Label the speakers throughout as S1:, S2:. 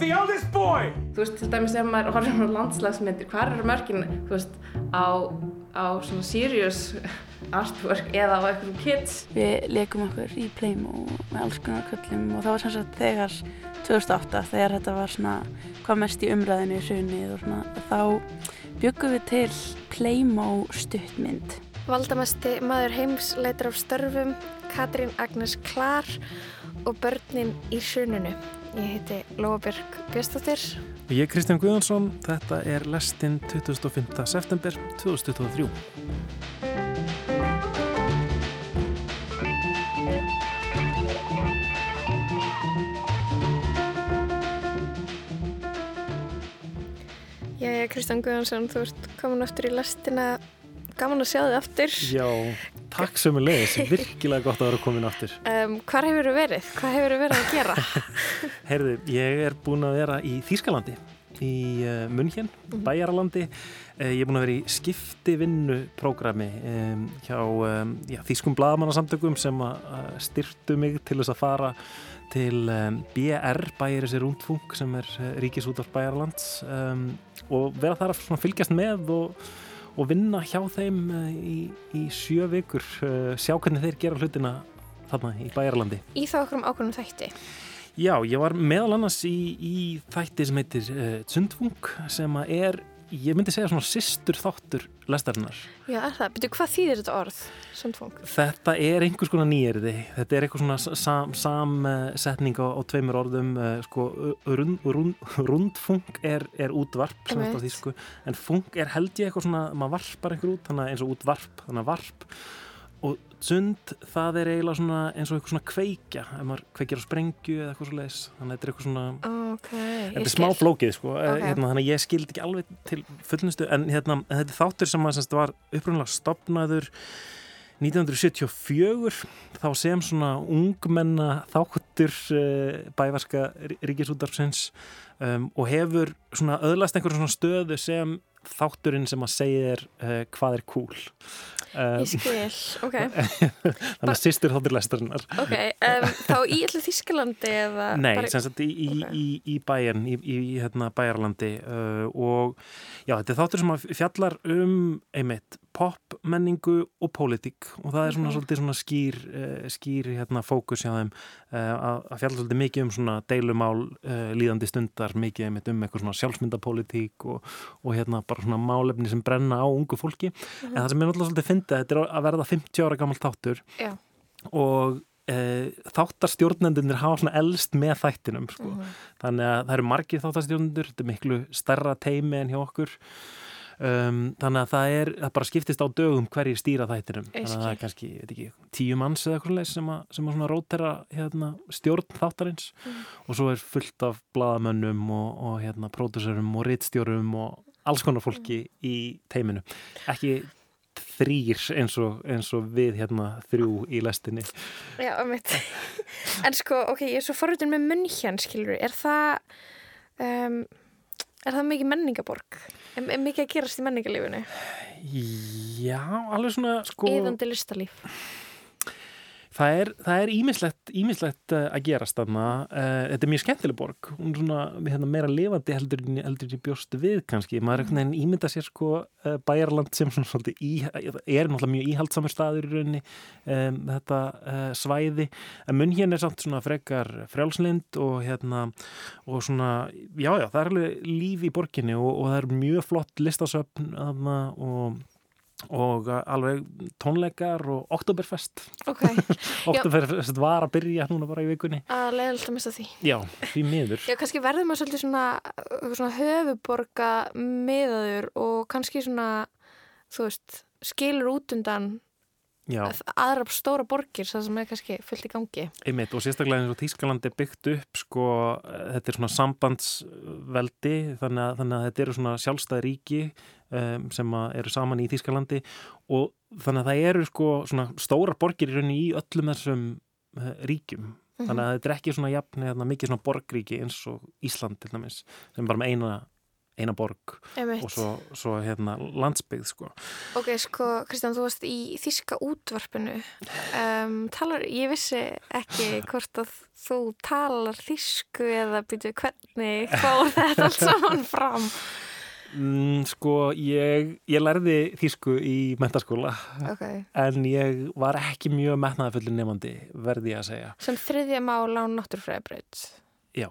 S1: The eldest boy!
S2: Þú veist, til dæmis ef maður horfður á landslagsmyndir, hvað eru mörgin, þú veist, á, á svona serious artwork eða á einhverjum kids?
S3: Við leikum okkur í Playmo með alls konar köllum og það var sem sagt þegar 2008 þegar þetta var svona hvað mest í umræðinu í sunnið og svona þá byggum við til Playmo stuttmynd.
S4: Valdamesti maður heims leitur af störfum Katrín Agnes Klar og börnin í sununu. Ég heiti Lóabjörg Björnstóttir.
S5: Ég er Kristján Guðjónsson, þetta er lestinn 25. september 2023.
S4: Ég er Kristján Guðjónsson, þú ert komin aftur í lestina. Gaman að sjá þið aftur.
S5: Já, takk sem er leiðis, virkilega gott að vera komin aftur.
S4: Um, hvað hefur þið verið? Hvað hefur þið verið að gera?
S5: Heyrðu, ég er búin að vera í Þýskalandi, í uh, Munhjen, Bæjaralandi. Uh, ég er búin að vera í skiptivinnuprógrami um, hjá um, já, Þýskum bladamannasamtökum sem að styrtu mig til þess að fara til BR, Bæjarisir Rúndfung, sem er uh, ríkisútaf Bæjarlands og vera þar að fylgjast með og og vinna hjá þeim í, í sjö vikur sjá hvernig þeir gera hlutina þarna í Bæjarlandi.
S4: Í þá okkur um ákveðnum þætti?
S5: Já, ég var meðal annars í, í þætti sem heitir uh, Tsundfung sem er, ég myndi segja svona sýstur þáttur lestarinnar.
S4: Já, er það? Betur, hvað þýðir þetta orð, Tsundfung?
S5: Þetta er einhvers konar nýjirði. Þetta er eitthvað svona samsetning sam, á, á tveimur orðum. Uh, sko, rund, rund, rundfung er, er útvarp, því, sko, en fung er held ég eitthvað svona, maður varpar einhver út, þannig eins og útvarp, þannig að varp og sund það er eiginlega svona eins og eitthvað svona kveikja ef maður kveikjar á sprengju eða eitthvað svo leiðis þannig að þetta er eitthvað svona
S4: okay,
S5: þetta er smá flókið sko. Okay. hérna, þannig að ég skildi ekki alveg til fullnustu en hérna, þetta er þáttur sem að, var upprunnulega stopnaður 1974 þá sem svona ungmenna þáttur uh, bævarska ríkisútarfsins um, og hefur svona öðlast einhverjum svona stöðu sem þátturinn sem að segja er uh, hvað er cool
S4: Um, ég skil, ok
S5: Þannig að sýstur þáttur lesturinnar
S4: Ok, um, þá í allir Þísklandi eða
S5: Nei, bara... sem sagt í, okay. í, í bæjan í, í hérna, bæjarlandi uh, og já, þetta er þáttur sem fjallar um einmitt pop, menningu og pólitík og það er svona, mm. svolítið svona skýr uh, skýr hérna, fókus hjá þeim uh, að fjalla svolítið mikið um svona deilumál líðandi stundar, mikið einmitt um eitthvað svona sjálfsmyndapólitík og, og hérna bara svona málefni sem brenna á ungu fólki mm. en það sem er náttúrulega svolítið fyndið, þetta er að verða 50 ára gammal þáttur
S4: Já.
S5: og e, þáttarstjórnendunir hafa svona elst með þættinum sko. mm. þannig að það eru margir þáttarstjórnendur þetta er miklu stærra teimi en hjá okkur um, þannig að það er það bara skiptist á dögum hverjir stýra þættinum þannig að það er kannski, ég veit ekki, tíu manns eða eitthvað sem að, sem að svona rótera hérna, stjórn þáttarins mm. og svo er fullt af bladamönnum og, og hérna pródusserum og rittstjórum og alls konar fólki mm. í teiminu ekki þrýr eins og, eins og við hérna þrjú í lestinni
S4: Já, mitt En sko, ok, ég er svo forröndin með munn skilur, er það um, er það mikið menningaborg? Er, er mikið að gerast í menningalífinu?
S5: Já, alveg svona sko
S4: Íðandi listalíf
S5: Það er ímislegt uh, að gerast þarna. Uh, þetta er mjög skemmtileg borg. Hún er svona hérna, meira levandi heldur en ég bjóst við kannski. Maður er einhvern veginn ímynda sér sko uh, bæjarland sem svona svolítið í, er náttúrulega mjög íhaldsamur staður í rauninni um, þetta uh, svæði. En munn hérna er samt svona frekar frjálslind og hérna og svona, já já, það er alveg líf í borginni og, og það er mjög flott listasöfn og og alveg tónleikar og Oktoberfest.
S4: Okay.
S5: Oktoberfest var að byrja núna bara í vikunni.
S4: Að leiðilegt að missa því.
S5: Já, því miður.
S4: Já, kannski verður maður svolítið svona, svona höfuborga miðaður og kannski svona þú veist, skilur út undan Já. aðra stóra borgir það sem er kannski fullt í gangi.
S5: Einmitt, og sérstaklega eins og Þískaland er byggt upp sko, þetta er svona sambandsveldi þannig að, þannig að þetta eru svona sjálfstæði ríki um, sem eru saman í Þískalandi og þannig að það eru sko svona stóra borgir í rauninni í öllum þessum uh, ríkjum -hmm. þannig að þetta er ekki svona jafn eða mikið svona borgríki eins og Ísland til dæmis sem bara með eina eina borg
S4: Einmitt.
S5: og svo, svo hérna landsbyggð sko.
S4: Ok, sko, Kristján, þú varst í Þíska útvarpinu um, talar, ég vissi ekki hvort að þú talar Þísku eða byrju hvernig fór þetta allt saman fram
S5: Mm, sko, ég, ég lærði þýsku í mentaskóla
S4: okay.
S5: en ég var ekki mjög metnaðafullu nefandi, verði ég að segja.
S4: Sem þriðja mál á náttúrfræðabraut?
S5: Já.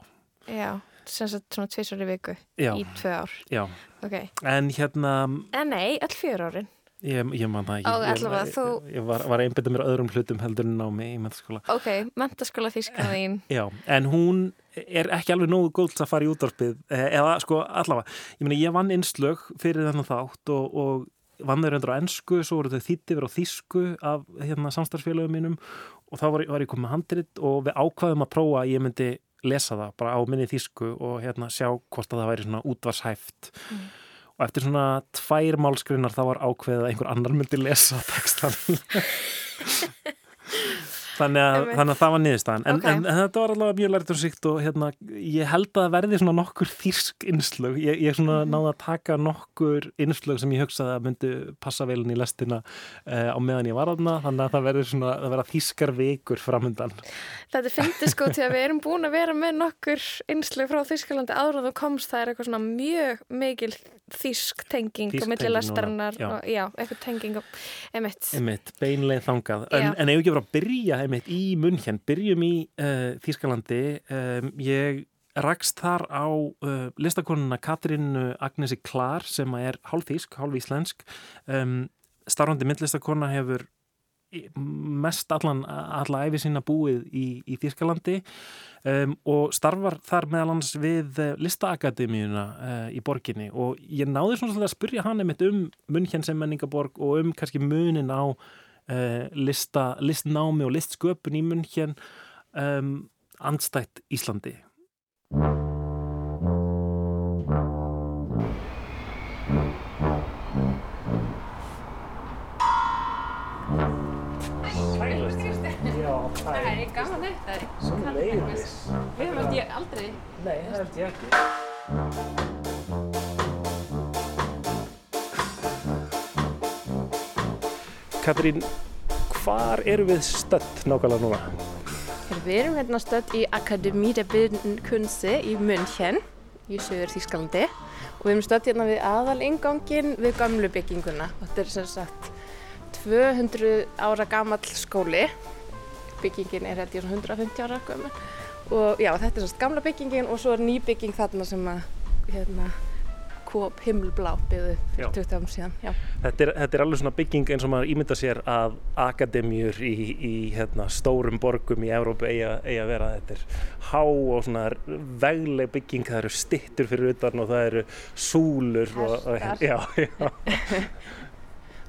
S4: Já, sem sagt svona tvísar í viku
S5: Já.
S4: í tvö ár?
S5: Já.
S4: Ok.
S5: En hérna...
S4: En nei, öll fjör árin?
S5: Ég, ég man það ekki.
S4: Ó,
S5: ég,
S4: allavega,
S5: ég,
S4: þú-
S5: ég var, var einbetað mér á öðrum hlutum heldur en námi í mentaskóla.
S4: Ok, mentaskóla Þíska þín.
S5: Já, en hún er ekki alveg nógu góð til að fara í útvarpið eh, eða sko allavega, ég meina ég vann innslög fyrir þennan þátt og, og vann þau reyndur á ennsku, svo voru þau þýtti verið á þýsku af hérna, samstarfsfélögum mínum og þá var, var ég komið handrit og við ákvaðum að prófa að ég myndi lesa það bara á minni þýsku og hérna sjá hvort að það væri svona útvarshæft
S4: Mm.
S5: og eftir svona tvær málskrinnar þá var ákveðið að einhver annar myndi lesa textan Þannig að, þannig að það var niðurstaðan en,
S4: Ok.
S5: en, en þetta var allavega mjög lært og síkt og hérna, ég held að það verði svona nokkur þýrsk innslög, ég, ég svona
S4: Mhm.
S5: náði að taka nokkur innslög sem ég hugsaði að myndi passa vel inn í lestina uh, á meðan ég var aðna, þannig að það verði svona að vera þýskar vikur framöndan
S4: Þetta finnst sko til að við erum búin að vera með nokkur einslu frá Þískalandi áður og komst það er eitthvað svona mjög mikil þísk tenging og milli lestarinnar
S5: já.
S4: eitthvað tenging og emitt.
S5: einmitt, einmitt í munn byrjum í uh, Þýskalandi. Um, ég rakst þar á uh, listakonuna Katrínu Agnesi Klar sem er hálf þýsk, hálf íslensk um, starfandi myndlistakona hefur mest allan alla æfi sína búið í, í Þýskalandi. Um, og starfar þar meðal hans við uh, listaakademíuna uh, í borginni. Og ég náði svona að spyrja hann um München sem menningaborg og um kannski munin á lista, listnámi og listsköpun í München um, andstætt Íslandi.
S2: Það er gaman það er
S5: leiðis
S2: Við höfum aldrei
S5: Nei, það held ég ekki Katrín, hvar eru við stödd nákvæmlega núna?
S2: Við erum hérna stödd í Akademie der Bildenden Künste í München í söður Þýskalandi og við erum stödd hérna við aðal ingangin við gamlu bygginguna. Þetta er sem sagt 200 ára gamall skóli. Byggingin er svona 150 ára gömul og já þetta er sem sagt gamla byggingin og svo er ný bygging þarna sem að hérna kop himmelblá byggðu fyrir 20 árum síðan.
S5: Þetta er, þetta er alveg svona bygging eins og maður ímynda sér að akademjur í, í hérna, stórum borgum í Evrópu eigi að- vera. Þetta er há og svona vegleg bygging, það eru stittur fyrir utan og það eru súlur. Og, og,
S2: Hestar.
S5: já, já,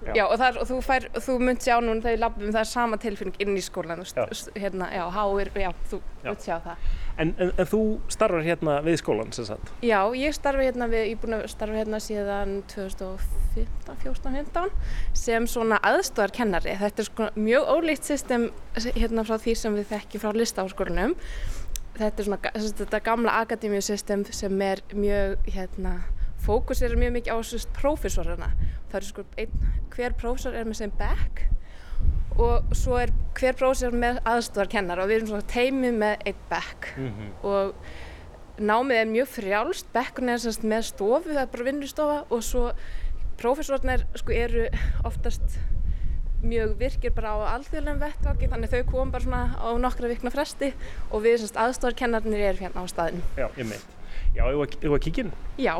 S5: Já.
S2: Já, og, það er, og þú, fær, þú munt sjá núna þegar við lappum það er sama tilfinning inn í skólan hérna, já, háir, já, þú
S5: Já.
S2: munt sjá það
S5: En, en, en þú starfar hérna við skólan, sem sagt.
S2: Já, ég starfi hérna við, ég er búin að starfa hérna síðan 2015, 14, 15 sem svona aðstofarkennari þetta er sko mjög ólíkt system hérna frá því sem við þekkjum frá listaháskólanum þetta er svona þetta gamla akademíusystem sem er mjög hérna fókus er mjög mikið á sérst prófessorana það er sko einn, hver prófessor er með sem back og svo er hver prófessor með aðstofarkennar og við erum svona teimi með einn back
S5: Mm -hmm.
S2: og námið er mjög frjálst, bekkurinn er semst með stofu, það er bara vinnustofa og svo prófessornir sko eru oftast mjög virkir bara á alþjóðlegum vettvangi þannig þau komum bara svona á nokkra vikna fresti og við semst aðstofarkennarnir erum hérna á staðinu.
S5: Já, ég meint. Já, ég var, ég var kíkin.
S2: Já,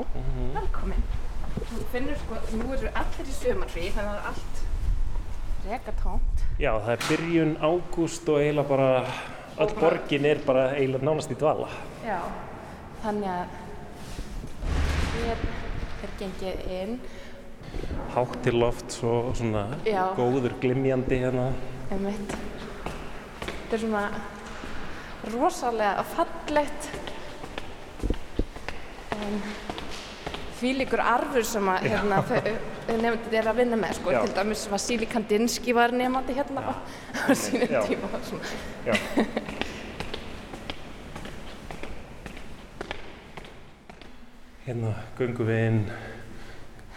S2: velkomin. Þú finnur sko, nú eru allir í sömarfrí þannig að er allt reka tómt.
S5: Já, það er byrjun ágúst og eiginlega bara, öll borgin er bara eiginlega nánast í dvala.
S2: Já, þannig að hér er gengið inn
S5: Hátt til loft og svona
S2: Já.
S5: góður glimjandi hérna.
S2: einmitt. Þetta er svona rosalega fallegt en því líkur arfur sem að hérna, nefndir er að vinna með sko.
S5: Já.
S2: til dæmis Vasíli Kandinsky var nefnandi hérna á, á sínum
S5: Já.
S2: tíma.
S5: Já. hérna gungum við inn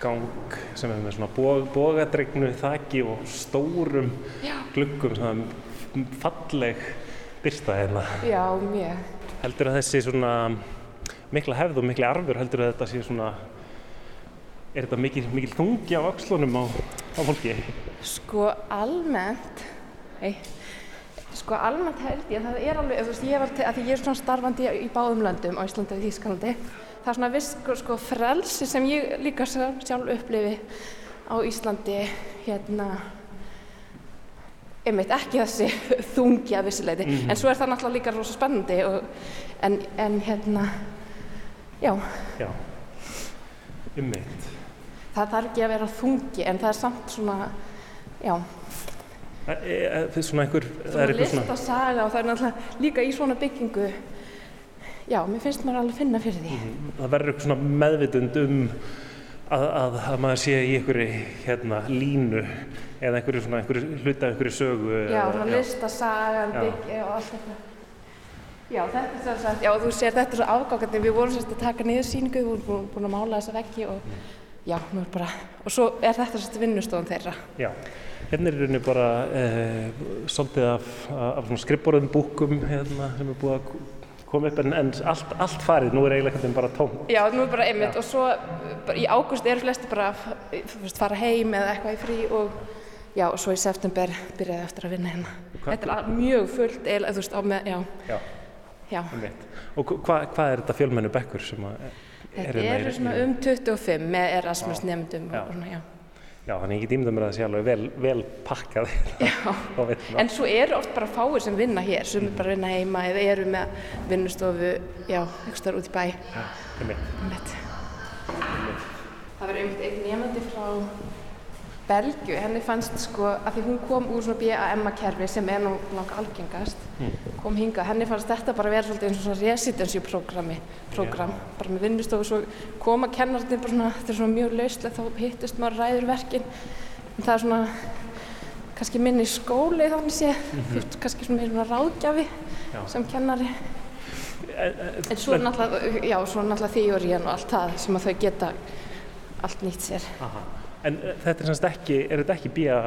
S5: gang sem er með svona bog, bogadregnu þaki og stórum Já. gluggum svona falleg byrsta hérna.
S2: Já, mjög.
S5: Heldur að þessi svona mikla hefð og mikla arfur heldur að þetta sé svona er þetta mikil, mikil þungi á axlunum á, á fólki?
S2: Sko almennt hei Sko almennt held ég, það er alveg, veist, ég var að ég er svona starfandi í báðum löndum á Íslandi og Ískalandi, það er svona viss sko, sko frelsi sem ég líka sjálf upplifi á Íslandi, hérna, einmitt ekki þessi þungi að vissileiti, mm -hmm. en svo er það náttúrulega líka rosa spennandi og, en, en hérna, já.
S5: Já, einmitt.
S2: Það þarf ekki að vera þungi en það er samt svona, já.
S5: Það er svona einhver...
S2: Svona listasaga og það er náttúrulega líka í svona byggingu. Já, mér finnst maður alveg að finna fyrir því. Mm,
S5: það verður eitthvað svona meðvitund um að, að, að maður sé í einhverju hérna, línu eða einhverju svona einhverju hluta, einhverju sögu.
S2: Já, svona listasagan, byggi og allt þetta. Já, þetta er svo að, já, þú sér þetta er svo afgákandi. Við vorum sérst að taka niður síningu, við vorum búin að mála þessa veggi og já, mér bara, og svo er þetta sérst vinnustofan þeirra.
S5: Já. Hérna er rauninni bara eh, svolítið af, af skrippborðum búkum hérna, sem er búið að koma upp en, en allt, allt farið, nú er eiginlega bara tómt.
S2: Já, nú er bara einmitt Já. og svo bara, í águst eru flesti bara að fara heim eða eitthvað í frí og já, og svo í september byrjaði eftir að vinna hérna. Þetta er mjög fullt eiginlega, þú veist, á með. Já,
S5: já. Og hvað hva er þetta fjölmennu bekkur sem að er
S2: Þetta eru er svona um 25 með Erasmus nefndum og svona, já.
S5: Já, þannig ég get ímda mér að það sé alveg vel, vel pakkað.
S2: En svo eru oft bara fáir sem vinna hér. Sem er bara að vinna heima eða eru með vinnustofu já, ekstra út í bæ.
S5: Ja,
S2: Það verður einmitt einn nefandi frá Belgiu, henni fannst sko að því hún kom úr svona BAM-kerfi sem er nú langa algengast mm. kom hinga, henni fannst þetta bara vera svolítið eins og svona residency-programmi program, yeah. bara með vinnustofu svo koma kennarinn bara svona, þetta er svona mjög lauslega þá hittist maður ræður verkin en það er svona kannski minni skóli þannig sé mm -hmm. kannski svona meira ráðgjafi já. sem kennari en svo er náttúrulega, já, svo náttúrulega þýjóriðan og allt það sem að þau geta allt nýtt sér
S5: Aha. En eh, þetta er semst ekki, er þetta ekki bíja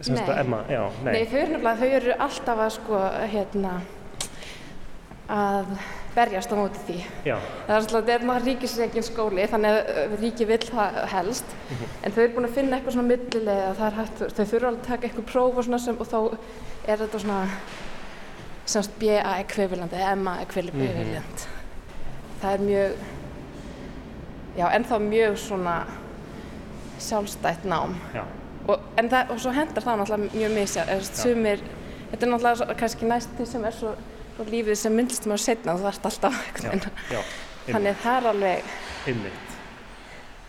S5: semst að Emma, já,
S2: nei. Nei, þau eru nefnilega, þau eru alltaf að sko, hérna, að berjast á móti því.
S5: Já.
S2: Það er alltaf, þetta er náttúrulega ríkisregin skóli, þannig að eh, ríki vill það helst, mm -hmm. en þau eru búin að finna eitthvað svona millilega, það er hægt, þau þurfa alveg að taka eitthvað próf og svona sem, og þá er þetta svona, semst BA ekvivalent eða Emma ekvivalent. Mm -hmm. Það er mjög, já, ennþá mjög svona, sjálfstætt nám. Og, það, og svo hendar það náttúrulega mjög misja sumir, þetta er náttúrulega kannski næst því sem er svo, svo lífið sem myndist maður setna þú þarfst alltaf þannig að það er alveg
S5: einmitt,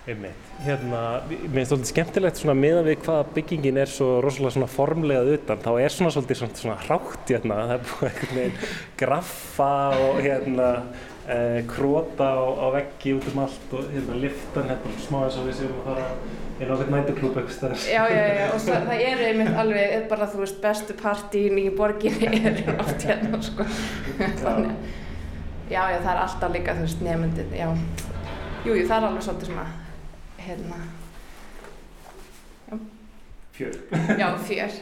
S5: einmitt. Hérna, mér finnst þetta skemmtilegt svona meðan við hvað byggingin er svo rosalega svona formlegað utan þá er svona svolítið svona, svona hrátt hérna, það er búin veginn graffa og hérna eh, króta á, á veggi út um allt og hérna liftan hérna smá eins og við séum að fara á eitthvað nættuklúb eitthvað
S2: Já, já, já, og svo, það er einmitt alveg bara þú veist bestu partíin í borginni er oft hérna sko þannig Já, já, það er alltaf líka, þú veist, nefnundin, já. Jú, jú, það er alveg svolítið svona, hérna,
S5: já. Fjör.
S2: Já, fjör.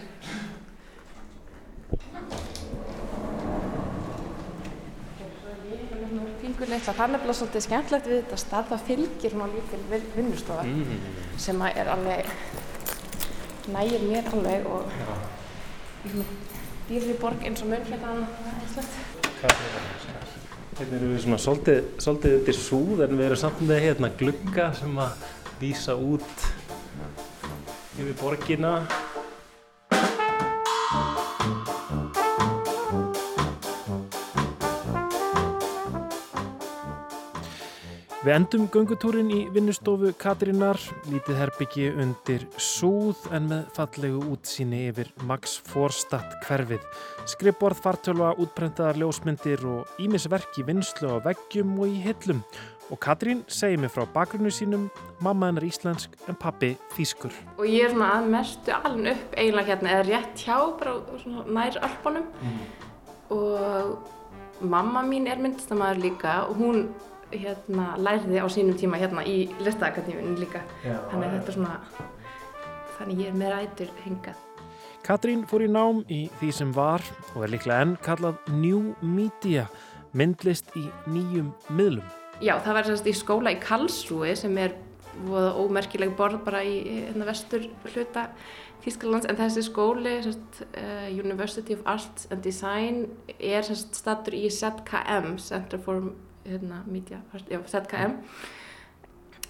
S2: Litla, það er nefnilega svolítið skemmtlegt við þetta stað, það fylgir hún á lítil vinnustofa mm. sem er alveg nægir mér alveg og dýrri borg eins og mörglegan
S5: Hérna erum við svona svolítið, svolítið undir súð en við erum samt með hérna glugga sem að vísa út yfir borgina Við endum göngutúrin í vinnustofu Katrínar, lítið herbyggi undir súð en með fallegu útsýni yfir Max Forstadt hverfið. Skrippborð, fartölva, útprentaðar ljósmyndir og ímisverki vinslu á veggjum og í hillum. Og Katrín segir mig frá bakgrunnu sínum, mamma hennar íslensk en pappi þýskur.
S2: Og ég er svona að mestu alveg upp eiginlega hérna, eða rétt hjá, bara nær alpunum. Mm. Og mamma mín er myndistamæður líka og hún hérna lærði á sínum tíma hérna í listaakademíunum líka. Já, þannig að þetta er svona þannig ég er með rætur hingað.
S5: Katrín fór í nám í því sem var og er líklega enn kallað New Media myndlist í nýjum miðlum.
S2: Já, það var sérst í skóla í Karlsrúi sem er ómerkileg borð bara í hérna, vestur hluta Þísklands en þessi skóli sérst, uh, University of Arts and Design er sérst statur í ZKM Center for hérna, Media já, ZKM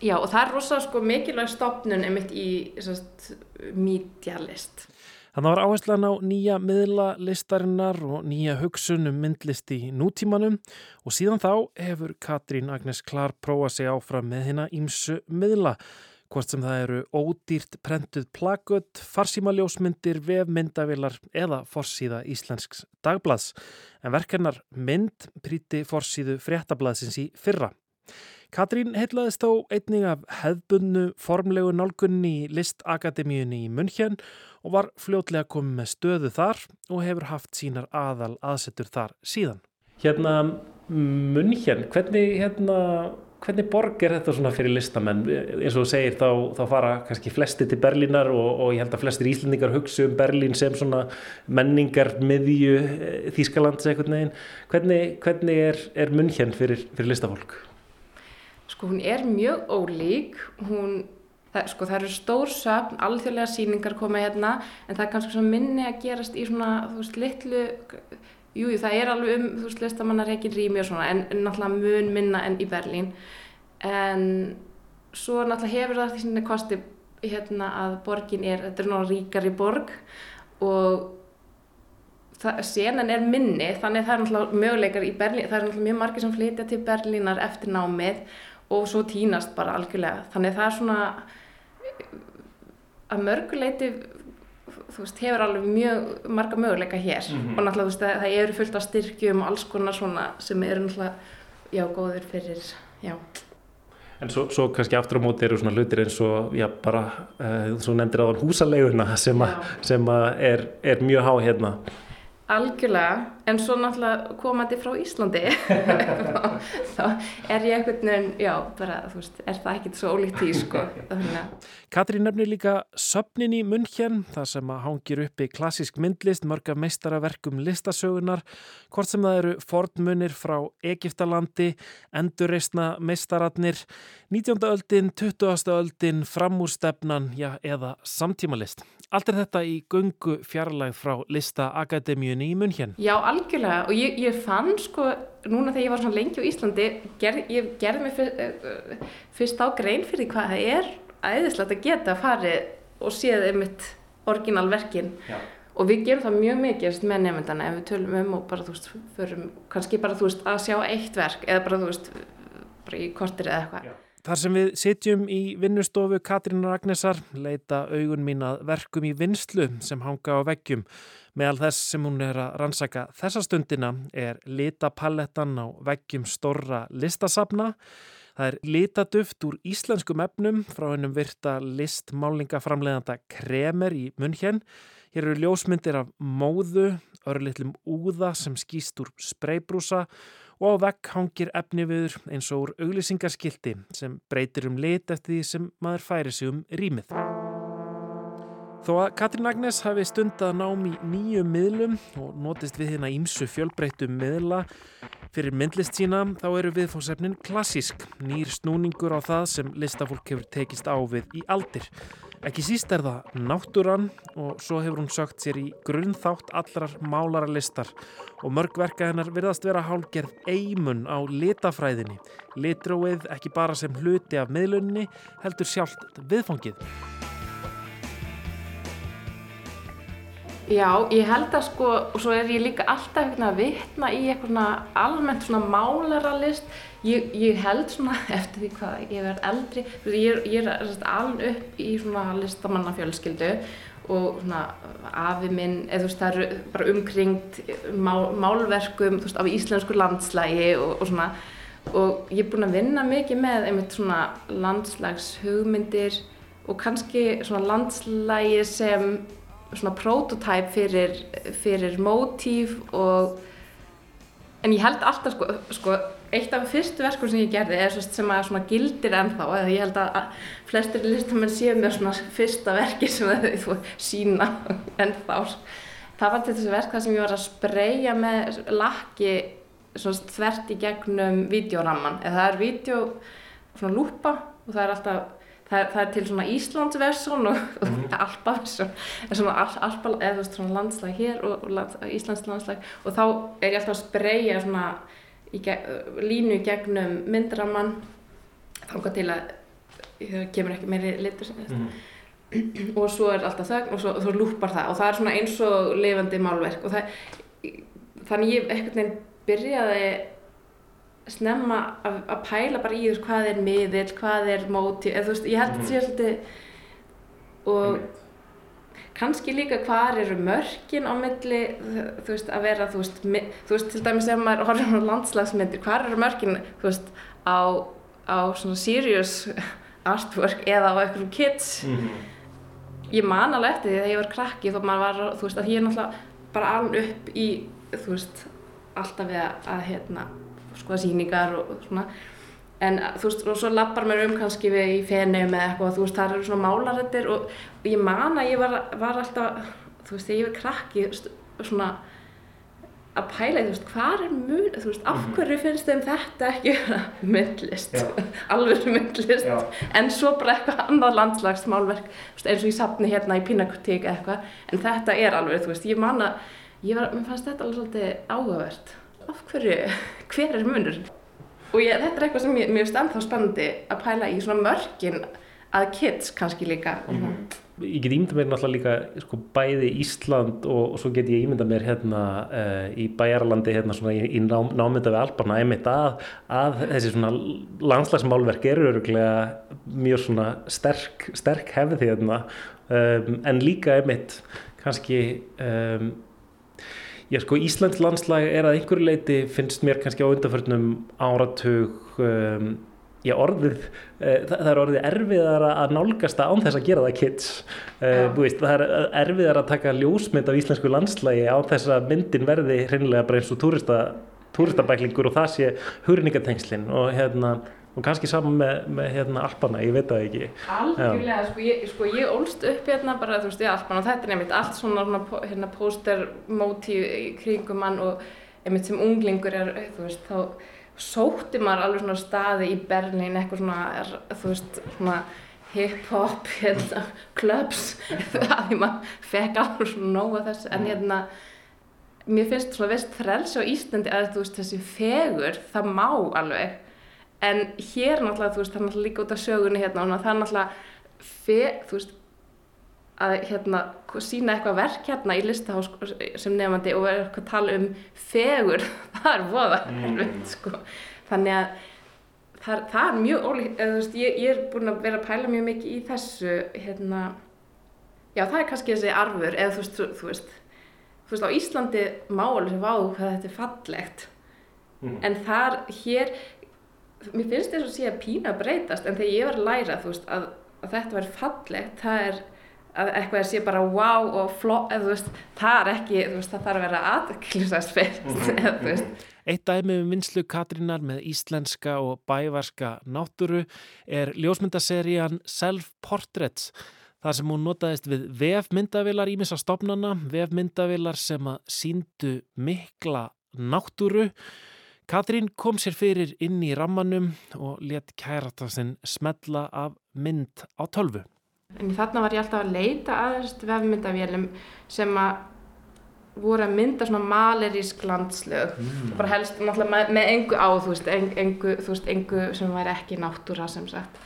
S2: Já og það er rosalega sko mikilvæg stopnun einmitt í sérst medialist.
S5: Þannig var áherslan á nýja miðlalistarinnar og nýja hugsun um myndlist í nútímanum. Og síðan þá hefur Katrín Agnes Klar prófað sig áfram með hérna ímsu miðla. Hvort sem það eru ódýrt prentuð plakut, farsímaljósmyndir, vefmyndavilar eða forsíða Íslensks dagblads. En verkennar mynd príti forsíðu fréttablaðsins í fyrra. Katrín heitlaðist þó einning af hefbunnu formlegu nálgunni í listakademíunni í München og var fljótlega komið með stöðu þar og hefur haft sínar aðal aðsettur þar síðan. Hérna München, hvernig, hérna, hvernig borg er þetta svona fyrir listamenn? Eins og þú segir þá, þá fara kannski flesti til Berlínar og, og ég held að flestir íslendingar hugsa um Berlín sem svona menningar miðju eh, Þýskalands eitthvað neginn. Hvernig, hvernig er, er München fyrir, fyrir listafólk?
S2: Sko hún er mjög ólík, hún það, sko, það eru stór söfn, alþjóðlega síningar koma hérna en það er kannski minni að gerast í svona, þú veist, litlu jújú, það er alveg um, þú veist, listamannar ekki rými og svona, en, náttúrulega mun minna enn í Berlín. En svo náttúrulega hefur það því svona kosti hérna að borgin er, þetta er náttúrulega ríkari borg og það, senan er minni, þannig það er náttúrulega möguleikar í Berlín, það er náttúrulega mjög margir sem flytja til Berlínar eftir námið og svo tínast bara algjörlega, þannig það er svona að mörguleiti þú veist, hefur alveg mjög marga möguleika hér mm -hmm. og náttúrulega þú veist, það, það eru fullt af styrkjum og alls konar svona sem eru náttúrulega, já, góður fyrir, já.
S5: En svo, svo kannski aftur á móti eru svona hlutir eins og, já, bara, uh, þú nefndir á húsaleguna sem, a, sem a er, er mjög há hérna.
S2: Algjörlega, en svo náttúrulega komandi frá Íslandi þá er ég einhvern veginn, já, bara, þú veist, er það ekkert svo ólíkt í, sko.
S5: Katrín nefnir líka söpnin í München, það sem að hangir uppi klassisk myndlist, mörga meistaraverkum listasögunar, hvort sem það eru fornmunir frá Egiptalandi, endurreysna meistaratnir, 19. öldin, 20. öldin, framúrstefnan, já, eða samtímalist. Allt er þetta í gungu fjarlæg frá listaakademíunni í München.
S2: Já, algjörlega og ég, ég fann sko, núna þegar ég var svona lengi á Íslandi, ger, ég gerði mig fyrst, uh, fyrst á grein fyrir hvað það er æðislegt að geta farið og séð einmitt orginalverkin og við gerum það mjög mikið með nefndana ef við tölum um og bara þú veist, förum kannski bara þú veist að sjá eitt verk eða bara þú veist, bara í kortir eða eitthvað.
S5: Þar sem við sitjum í vinnustofu Katrínar Agnesar leita augun mín að verkum í vinslu sem hanga á veggjum. Meðal þess sem hún er að rannsaka þessa stundina er litapallettan á veggjum storra listasafna. Það er litaduft úr íslenskum efnum frá hennum virta listmálingaframleðanda Kremer í München. Hér eru ljósmyndir af móðu, örlitlum úða sem skýst úr spreybrúsa og á vekk hangir efni viður eins og úr auglýsingarskildi sem breytir um lit eftir því sem maður færi sig um rýmið. Þó að Katrín Agnes hafi stundað nám í nýju miðlum og notist við hérna ímsu fjölbreytum miðla fyrir myndlist sína þá eru viðfóðsefnin klassísk, nýr snúningur á það sem listafólk hefur tekist á við í aldir. Ekki síst er það náttúran og svo hefur hún sögt sér í grunnþátt allrar málara listar og mörgverka hennar virðast vera hálgerð eimun á litafræðinni. Litróið ekki bara sem hluti af miðlunni heldur sjálft viðfangið.
S2: Já, ég held að sko, og svo er ég líka alltaf að vitna í eitthvað svona almennt svona málaralist. Ég, ég held svona, eftir því hvað ég verð eldri, ég, ég er alveg upp í svona listamannafjölskyldu og svona afi minn, eða þú veist það eru bara umkringt mál, málverkum, þú veist, af íslensku landslægi og, og svona. Og ég er búin að vinna mikið með einmitt svona landslagshugmyndir og kannski svona landslægi sem svona prototype fyrir, fyrir mótíf og en ég held alltaf sko, sko eitt af fyrstu verkum sem ég gerði er sem að svona gildir ennþá eða ég held að flestir listamenn séu mér svona fyrsta verki sem þau sína ennþá. Það var til þessu verk það sem ég var að spreja með lakki svona þvert í gegnum videoramman eða það er video svona lúpa og það er alltaf það það er til svona Íslandsversson og, og mm. Alpaversson svona, alpa, eða svona landslag hér og, og land, Íslands landslag. Og þá er ég alltaf að spreja svona í geg, línu gegnum myndramann þángar til að það kemur ekki meiri litur mm. og svo er alltaf þögn og svo, svo lúpar það. Og það er svona eins og lifandi málverk. Og það, þannig ég ekkert nefn byrjaði snemma að, að pæla bara í þess hvað er miðill, hvað er móti eða þú veist, ég held að það sé svolítið og kannski líka hvað eru mörkin á milli, þú veist, að vera þú veist, mi, þú veist til dæmis ef maður horfður á landslagsmyndir, hvað eru mörkin þú veist, á, á svona serious artwork eða á eitthvað kids? Mm ég man alveg eftir því að ég var krakki þó maður var, þú veist, að ég er náttúrulega bara alveg upp í, þú veist alltaf við að, að hérna skoða síningar og, og svona. En þú veist, og svo lappar mér um kannski við í fenum eða eitthvað, þú veist, það eru svona málarættir og, og ég man að ég var, var alltaf, þú veist, ég var krakki svona að pæla, þú veist, hvað er mun, þú veist, af mhm. hverju finnst þeim þetta ekki myndlist, alveg myndlist, Já. en svo bara eitthvað annað landslagsmálverk, eins og ég sapni hérna í Pinakotík eitthvað, en þetta er alveg, þú veist, ég man að, ég var, mér fannst þetta alveg svolítið áhugavert af hverju, hver er munur og ég, þetta er eitthvað sem ég, mér finnst ennþá spennandi að pæla í svona mörgin að kids kannski líka. Mm -hmm.
S5: Ég get ímynda mér náttúrulega líka sko, bæði Ísland og, og svo get ég ímynda mér hérna uh, í Bæjarlandi hérna svona í, í ná, námynda við Alparna einmitt að, að þessi svona landslagsmálverk eru öruglega mjög svona sterk, sterk hefði hérna. Um, en líka einmitt kannski um, Já sko Íslands landslag er að einhverju leiti finnst mér kannski á undanförnum áratug um, já orðið, uh, það, er orðið erfiðar að nálgast að án þess að gera það kids. Uh, veist, það er erfiðar að taka ljósmynd af íslensku landslagi á þess að myndin verði hreinlega bara eins og túristabæklingur og það sé hurningatengslinn og hérna og kannski saman með, með hérna Alpana, ég veit það ekki.
S2: Algjörlega, sko ég, sko ég ólst upp hérna bara þú veist í Alpana og þetta er einmitt allt svona hérna póstermótív í kringum mann og einmitt sem unglingur er, þú veist, þá sótti maður alveg svona staði í Berlín eitthvað svona, er, þú veist, svona hip-hop, hérna, clubs því maður fekk alveg svona nóga þess, en hérna mér finnst svona vist þræls á Íslandi að þú veist þessi fegur, það má alveg en hér náttúrulega, þú veist, það er náttúrulega líka út af sögunni hérna og það er náttúrulega fe, þú veist, að hérna sína eitthvað verk hérna í listahás sem nefandi og vera eitthvað að tala um fegur, það er voða mm. sko. þannig að það, það er mjög ólíkt, ég, ég er búin að vera að pæla mjög mikið í þessu hérna, já það er kannski þessi arfur, eða þú veist, þú, þú veist þú veist, á Íslandi máli sem váðu hvað þetta er fallegt mm. en þar, hér mér finnst þess að sé að pína breytast en þegar ég var að læra þú veist að, að þetta verður fallegt það er að eitthvað er sé bara wow og flott eða þú veist það er ekki þú veist það þarf að vera aðklisast fyrst veist.
S5: Eitt dæmi um vinslu Katrínar með íslenska og bævarska náttúru er ljósmyndaserían Self Portraits þar sem hún notaðist við vefmyndavilar ímissa stopnana, vefmyndavilar sem að síndu mikla náttúru Katrín kom sér fyrir inn í rammanum og let kæratasinn smetla af mynd á tölvu.
S2: En þarna var ég alltaf að leita aðeins vefmyndavélum sem að voru að mynda svona malerísk landslög mm. og bara helst náttúrulega með, með engu á þú veist, engu, þú veist, engu sem væri ekki náttúra sem sagt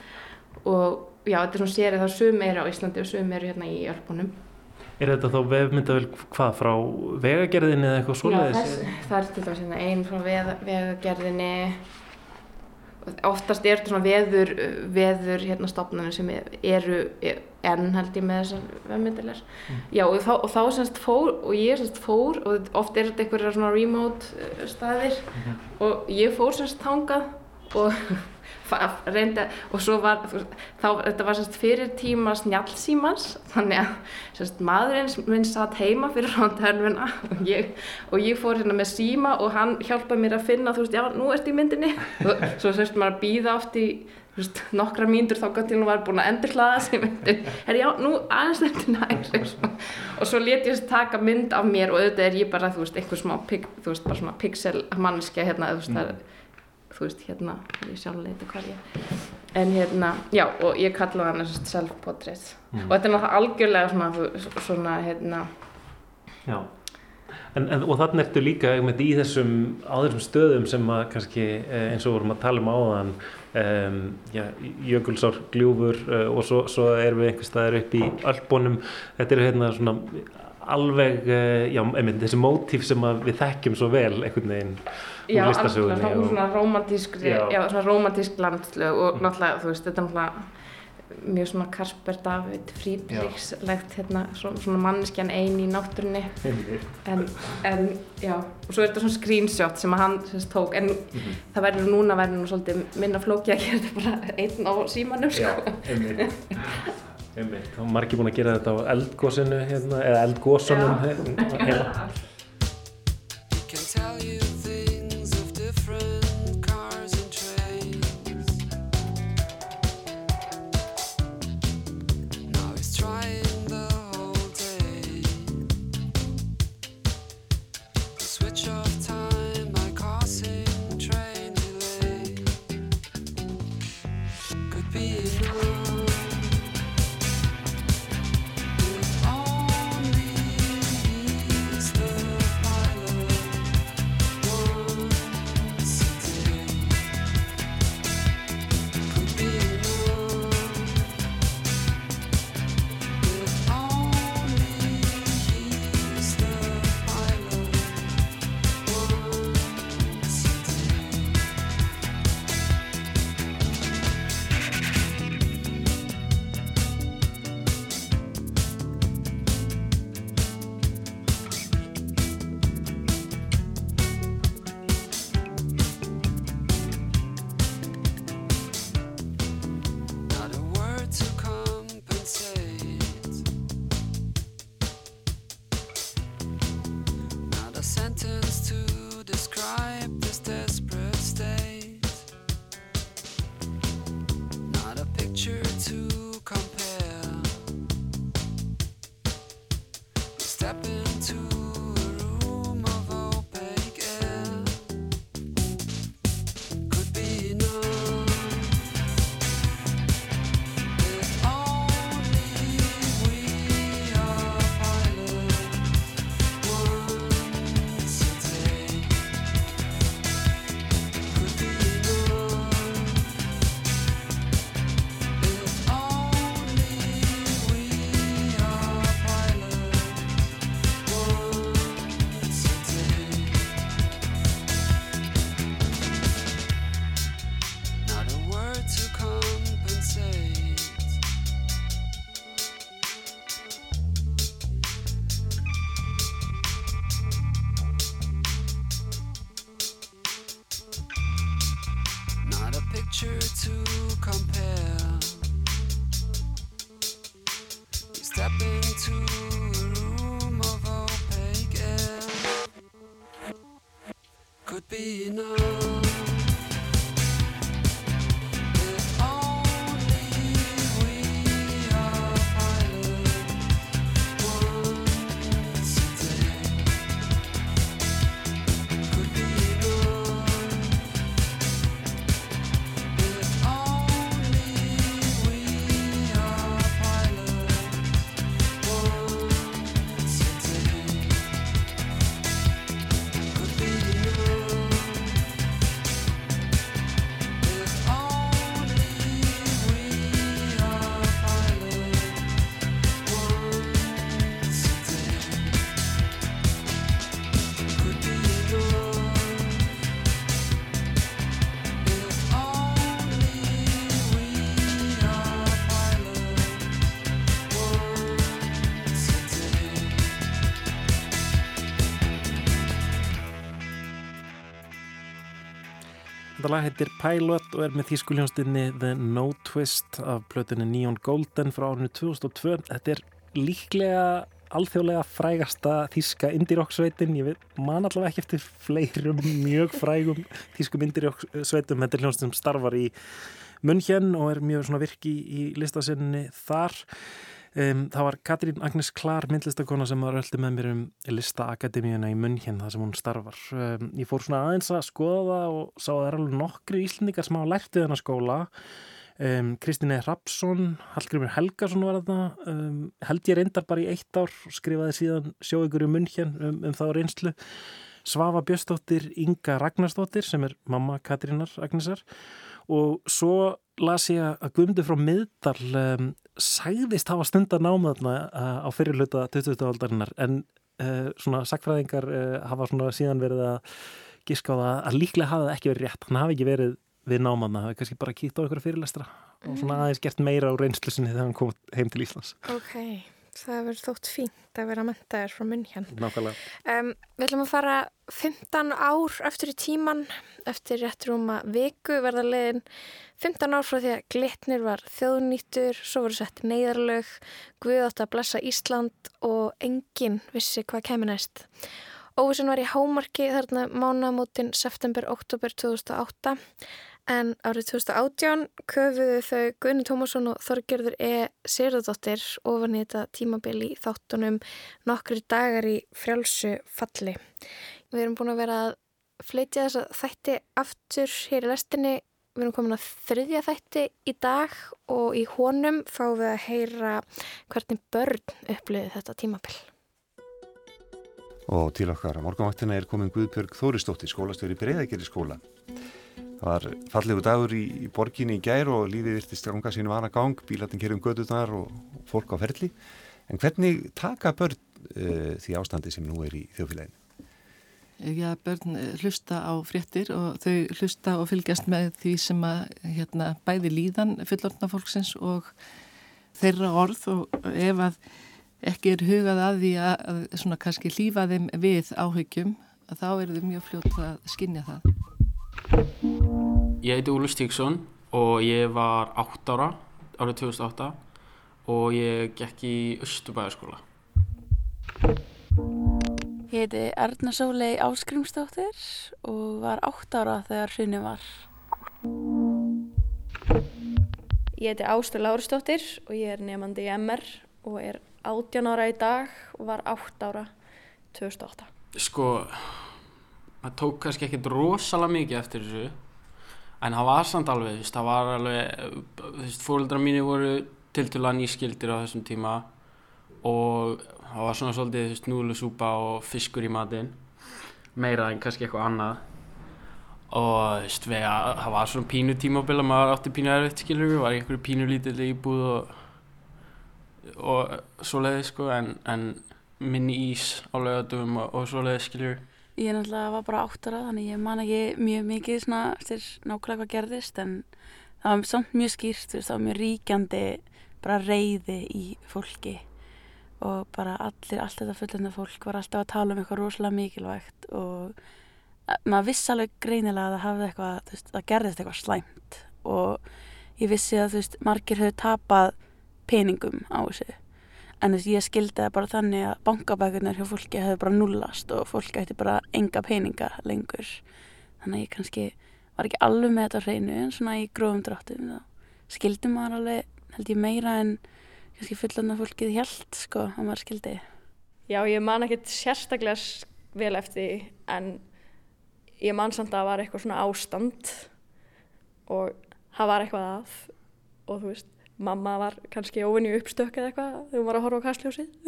S2: og já, þetta er svona sérið þá sum eru á Íslandi og sum eru hérna í Ölpunum
S5: Er þetta þá vefmyndavel hvað frá vegagerðinni eða eitthvað svoleiðis?
S2: Já, þess, það er til dæmis hérna einn frá vegagerðinni oftast er þetta svona veður veður hérna stopnarnir sem eru enn held ég með þessar vefmyndalar mm. já og þá, og þá semst fór og ég semst fór og oft er þetta einhverja svona remote uh, staðir mm -hmm. og ég fór semst tangað og reyndi og svo var þá, þetta var sérst fyrir tíma snjálfsímans þannig að sérst maðurinn minn satt heima fyrir rántærfuna og ég, og ég fór hérna með síma og hann hjálpaði mér að finna þú veist, já, nú ert í myndinni. Og svo sérst maður að býða oft í veist, nokkra mínur þá gott til hún var búin að endur hlaða sig myndin, er já, nú aðeins þetta næri og svo let ég taka mynd af mér og auðvitað er ég bara, þú veist, einhver smá, þú veist, bara svona pixel mannskja hérna, þú veist, það er þú veist, hérna, ég sjálf leiti hvað ég en hérna, já, og ég kalla hann self-portrait. Mm. og þetta er náttúrulega algjörlega svona, svona hérna
S6: Já, en, en, og þannig ertu líka einmitt í þessum, á þessum stöðum sem að kannski, eh, eins og vorum að tala um áðan um, já, Jökulsár, Gljúfur uh, og svo, svo erum við einhver staðar upp í Alpbónum, þetta eru hérna svona alveg, uh, já, einmitt þessi mótíf sem við þekkjum svo vel einhvern veginn
S2: já, alveg svona, svona romantísk já, svona romantísk landslög og náttúrulega, þú veist, þetta er náttúrulega mjög svona Kasper David fríbríkslegt hérna, svona, manneskjan eini í náttúrunni. En, en já og svo er þetta svona screenshot sem að hann sérst, tók. En mm -hmm. það verður núna verður nú svolítið minna flóki að gera þetta bara einn á símanum sko.
S6: Þá er margir búin að gera þetta á eldgósinu hérna, eða eldgósunum hérna
S5: Þetta lag heitir Pilot og er með þýskuljónstinni The No Twist af blötunni Neon Golden frá árinu 2002. Þetta er líklega alþjóðlega frægasta þýska indie-rock-sveitin. Ég man allavega ekki eftir fleirum mjög frægum þýskum indie-rock-sveitum. Þetta er hljónstin sem starfar í munn hér og er mjög virki í listasinninni þar. Um, það var Katrín Agnes Klar, myndlistakona sem var öllu með mér um listaakademíuna í München þar sem hún starfar. Um, ég fór svona aðeins að skoða það og sá að það er alveg nokkri íslendingar sem hafa lært við þennan skóla. Um, Kristíne Rapsson, Hallgrimur Helgarsson var þetta, held ég reyndar bara í eitt ár og skrifaði síðan sjóigur í München um, um þá reynslu. Svafa Björnsdóttir Inga Ragnarsdóttir sem er mamma Katrínar Agnesar og svo las ég að Guðmundur frá miðdal um, sæðist hafa stundar námaðna uh, á fyrirluta 20. aldarinnar en uh, svona sakfræðingar uh, hafa svona síðan verið að gíska á það að líklega hafa það ekki verið rétt hann hafi ekki verið við námaðna hafi kannski bara kíkt á einhverja fyrirlestra mm. og svona mm. aðeins gert meira á reynslusinni þegar hann kom heim til Íslands
S4: Ok það verður þótt fínt að vera mentaðir frá munn
S5: hérna.
S4: Um, við ætlum að fara 15 ár eftir í tíman, eftir rétt rúma viku verða legin 15 ár frá því að glitnir var þjóðnýttur, svo voru sett neyðarlög, Guð átt að blessa Ísland og enginn vissi hvað kemur næst. Óvissun var í hámarki þarna mánamótin september-oktober 2008 En árið 2018 köfuðu þau Gunni Tómasson og Þorgerður E. Sýrðardóttir ofan í þetta tímabili í þáttunum nokkri dagar í frjálsu falli. Við erum búin að vera að fleitja þess að þætti aftur hér í lestinni. Við erum komin að þriðja þætti í dag og í honum fáum við að heyra hvernig börn uppliði þetta tímabil.
S1: Og til okkar á morgunvaktina er komin Guðbjörg Þóristóttir, skólastöður í Breiðækjari skóla. Það var fallegu dagur í, í borginni í gær og lífið virtist ganga sínum aðra gang, bílatinn kerjum göduðnar og fólk á ferli. En hvernig taka börn uh, því ástandi sem nú er í þjóðfélaginu?
S7: Já, börn eh, hlusta á fréttir og þau hlusta og fylgjast með því sem að hérna, bæði líðan fullortna fólksins og þeirra orð og ef að ekki er hugað að því að, að svona kannski lífa þeim við áhyggjum, þá er þau mjög fljótt að skinja það.
S8: Ég heiti Úlur Stíksson og ég var 8 ára árið 2008 og ég gekk í Östubæðarskóla.
S3: Ég heiti Erna Sólei Áskrimsdóttir og var 8 ára þegar hrunni var.
S9: Ég heiti Ástur Láristóttir og ég er nefandi í MR og er 18 ára í dag og var 8 ára 2008.
S8: Sko það tók kannski ekkert rosalega mikið eftir þessu en það var samt alveg, það var alveg fólkdra mínu voru til dala nýskildir á þessum tíma og það var svona svolítið, núlusúpa og fiskur í matinn meira en kannski eitthvað annað. Og veist, við, það var svona pínu tímabil að maður átti pínu erfitt, skilur við, var einhverju pínu lítill íbúð og og svoleiði, sko, en, en minni ís á laugatum og, og svoleiði, skilur við
S3: Ég náttúrulega var bara áttara þannig ég man ekki mjög mikið svona eftir nákvæmlega hvað gerðist en það var samt mjög skýrt, það var mjög ríkjandi bara reyði í fólki. Og bara allir, allt þetta fullenda fólk var alltaf að tala um eitthvað rosalega mikilvægt og maður vissi alveg greinilega að það hafði eitthvað, þú veist, það gerðist eitthvað slæmt. Og ég vissi að þú veist, margir höfðu tapað peningum á þessu en þess að ég skildi það bara þannig að bankabækunar hjá fólki hefði bara nullast og fólki ætti bara enga peninga lengur. Þannig að ég kannski var ekki alveg með þetta hreinu en svona í gróðum dráttum skildi maður alveg held ég meira en kannski fullan af fólkið held sko að maður skildi.
S9: Já ég man ekki sérstaklega vel eftir en ég man samt að það var eitthvað svona ástand og það var eitthvað að og þú veist mamma var kannski óvinni uppstökk eða eitthvað þegar hún var að horfa á kastljósið.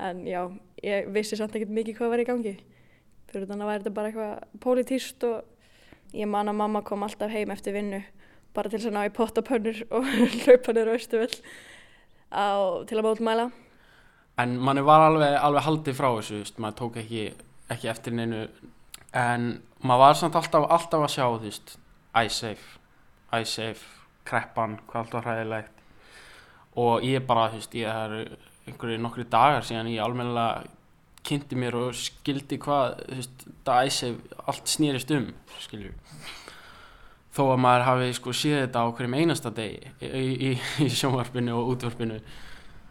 S9: En já, ég vissi samt ekkert mikið hvað var í gangi. Fyrir þannig að þetta bara eitthvað pólitíst og ég man að mamma kom alltaf heim eftir vinnu bara til að ná í pottapönnur og hlaupa niður austuvel til að mótmæla.
S8: En manni var alveg, alveg haldið frá þessu, veist, maður tók ekki, ekki eftir neinu. En maður var samt alltaf, alltaf að sjá þú veist, I safe, I safe kreppan, hvað allt var hræðilegt. Og ég bara, þú veist, ég er einhverju nokkru dagar síðan ég almennilega kynnti mér og skildi hvað, þú veist, það æsef allt snýrist um, skiljur þó að maður hafi sko séð þetta á hverjum einasta degi í, í, í sjónvarpinu og útvarpinu.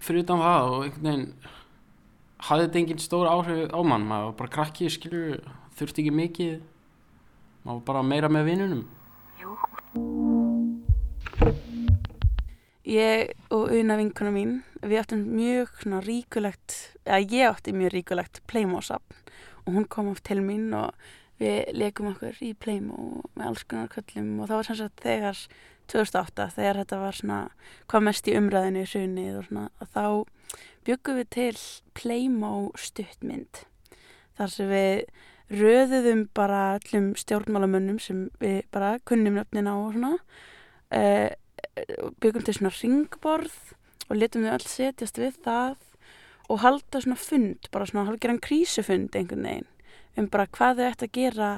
S8: Fyrir utan það og einhvern veginn hafði þetta engin stór áhrif á mann. Maður var bara krakkið skilur þurfti ekki mikið. Maður var bara meira með vinnunum
S3: Ég og auðna vinkuna mín við áttum mjög svona ríkulegt eða ég átti mjög ríkulegt Playmo-sapn og hún kom oft til mín og við leikum okkur í Playmo með alls konar köllum og það var sem sagt þegar 2008 þegar þetta var svona hvað mest í umræðinu í hrunið og svona og þá byggum við til Playmo stuttmynd þar sem við röðuðum bara allum stjórnmálamönnum sem við bara kunnum nöfnin á og svona uh, byggum til svona ringborð og letum þau alls setjast við það og halda svona fund, bara svona halvgeran krísufund einhvern veginn um bara hvað þau ætti að gera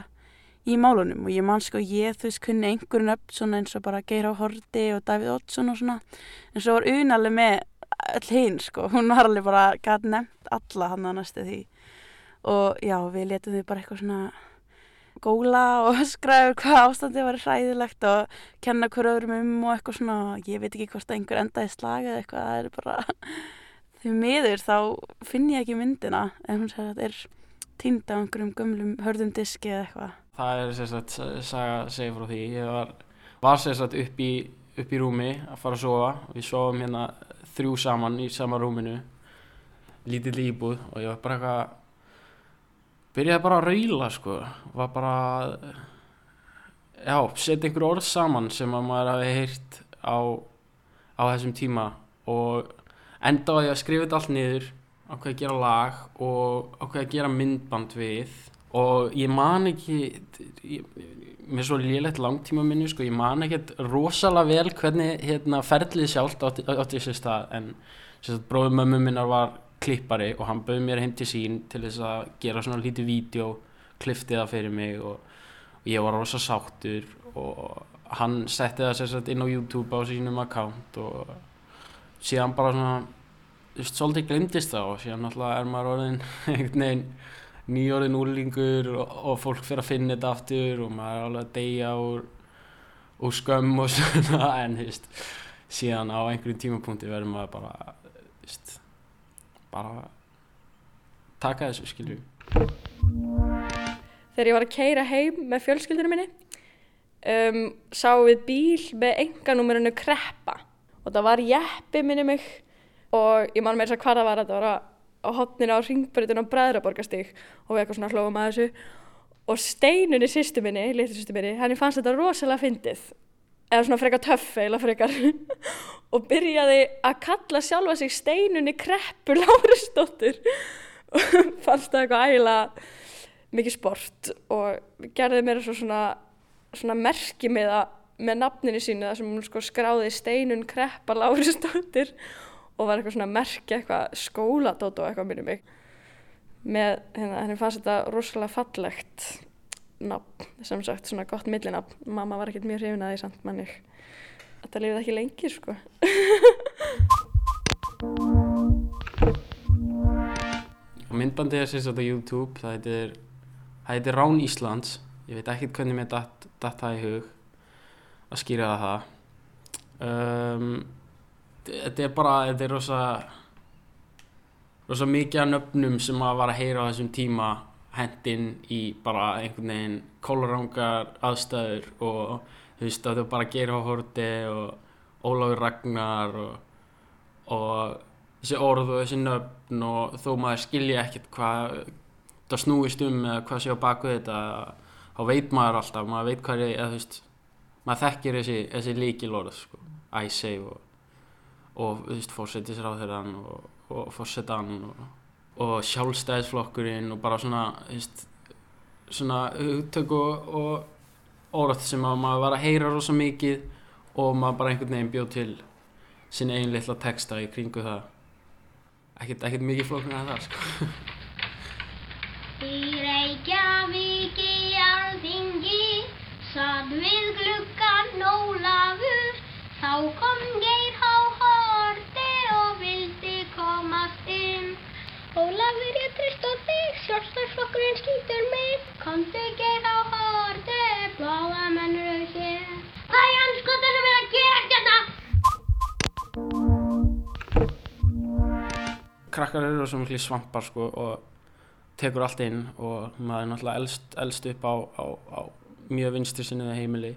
S3: í málunum. Og ég man sko ég þú veist kunni einhverjum upp svona eins og bara Geir á Horti og Davíð Oddsson og svona. En svo var unalega með all hinn sko, hún var alveg bara gæt nefnt alla hann að næstu því. Og já við letum þau bara eitthvað svona góla og skræður hvað ástandið var hræðilegt og kenna hver öðrum um og eitthvað svona. Ég veit ekki hvort einhver endaði slag eða eitthvað það er bara því miður þá finn ég ekki myndina en hún segir að þetta er týnda á einhverjum gömlum hörðum diski eða eitthvað.
S8: Það er sérstaklega saga segja frá því. Ég var, var sérstaklega upp í upp í rúmi að fara að sofa. Við sofum hérna þrjú saman í sama rúminu. Lítill íbúð og ég var bara eitthvað byrjaði bara að raula sko. Var bara já, setja einhver orð saman sem að maður hafi heyrt á, á þessum tíma og enda á því að skrifa þetta allt niður ákveði að gera lag og ákveði að gera myndband við. Og ég man ekki ég, með svo lélætt langtíma minni sko, ég man ekki rosalega vel hvernig hérna, ferlið sjálft átti, átti þessi stað en bróðum mömmu minnar var klippari og hann bauð mér heim til sín til þess að gera svona lítið vídeo kliftið það fyrir mig og, og ég var rosa sáttur og hann setti það sérstaklega inn á YouTube á sínum account og síðan bara svona svolítið glemdist það og síðan alltaf er maður orðin einhvern veginn nýjórðin úrlingur og, og fólk fyrir að finna þetta aftur og maður er alveg að deyja úr, úr skömm og svona en þú veist, síðan á einhverjum tímapunkti verður maður bara þú veist bara taka þessu skilju.
S9: Þegar ég var að keira heim með fjölskyldinu minni um, sá við bíl með enganúmerinu kreppa. Og það var jeppi minni mig og ég man með þess að hvað það var þetta var á hotninu á ringbreytinu á Bræðraborgastík og við eitthvað svona hlóðum að þessu. Og steinunni sýstu minni, litlu sýstu minni henni fannst þetta rosalega fyndið eða svona frekar töff eila frekar. Og byrjaði að kalla sjálfa sig steinunni kreppur Lárusdóttir og fannst það eitthvað ægilega mikið sport. Og gerði mér svona, svona merki með, að, með nafninu sínu þar sem hún sko skráði steinun kreppa Lárusdóttir og var eitthvað svona merki eitthvað skóladótt og eitthvað minni mig. Með hérna, henni fannst þetta rosalega fallegt nafn, sem sagt svona gott millinafn. Mamma var ekkert mjög hrifin að því samt mannig þetta lifið ekki lengir sko.
S8: Myndbandið er sérstaklega YouTube það heitir, það heitir Rán Íslands. Ég veit ekki hvernig mér datt, datt það í hug að skýra það. Um, þetta er bara þetta er rosa rosa mikið af nöfnum sem maður var að heyra á þessum tíma hendinn í bara einhvern veginn kólarangar aðstæður og þú veist að þau bara gera á horti og Ólafur Ragnar og, og þessi orð og þessi nöfn og þó maður skilja ekkert hvað það snúist um eða hvað sé á baku þetta þá veit maður alltaf, maður veit hvað er eða þú veist, maður þekkir þessi, þessi líkilorð sko, æseg og, og þú veist, fórsetisráðherran og, og fórsetan og og sjálfstæðisflokkurinn og bara svona veist, svona hugtök og, og orð sem að maður var að heyra rosa mikið og maður bara einhvern veginn bjóð til sinni einn litla texta í kringu það. Ekkert, ekkert mikið flokkur en það sko.
S10: Í Reykjavík í alþingi satt við gluggan Ólafur. Þá kom Geir Ólafur ég trist á þig, sjálfstæðsflokkurinn skýtur mig. Komdu geir á hortu, bláða mennur og hér. Það er anskotar sem er að gera ekkert hérna.
S8: Krakkar eru svo miklu svampar sko og tekur allt inn og maður er náttúrulega elst, elst upp á, á, á mjög vinstri sinniða heimili.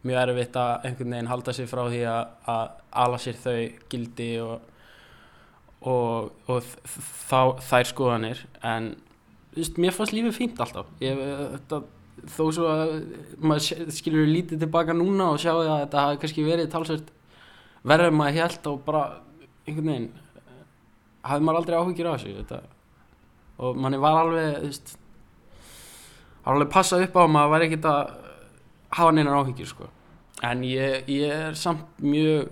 S8: Mjög erfitt að einhvern veginn halda sér frá því að ala sér þau gildi og og, og þá, þær skoðanir en veist, mér fannst lífið fínt alltaf. Ég, þetta, þó svo að maður skilur lítið tilbaka núna og sjá að þetta hafi kannski verið talsvært verður maður helt og bara einhvern veginn hafði maður aldrei áhugir á þessu þetta. Og manni var alveg veist alveg passa upp á að maður væri ekkert að hafa neinar áhugir sko. En ég, ég er samt mjög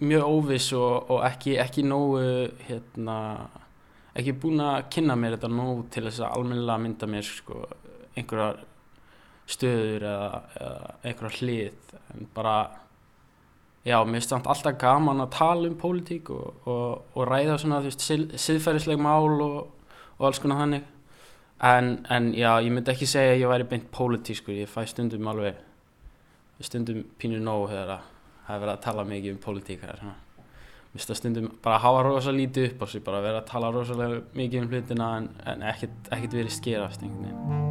S8: mjög óviss og, og ekki, ekki nógu hérna ekki búin að kynna mér þetta nóg til þess að almennilega mynda mér sko einhverjar stöður eða, eða einhverjar hlið. En bara já, mér finnst þetta alltaf gaman að tala um pólitík og, og, og ræða svona þú veist, siðferðisleg mál og og alls konar þannig. En, en já, ég myndi ekki segja að ég væri beint pólitískur, ég fæ stundum alveg stundum pínu nóg þegar að það er verið að tala mikið um pólitík það er svona það stundum bara að hafa rosalega lítið upp á sig, bara að vera að tala rosalega mikið um hlutina en, en ekkert verið skerast einhvern veginn.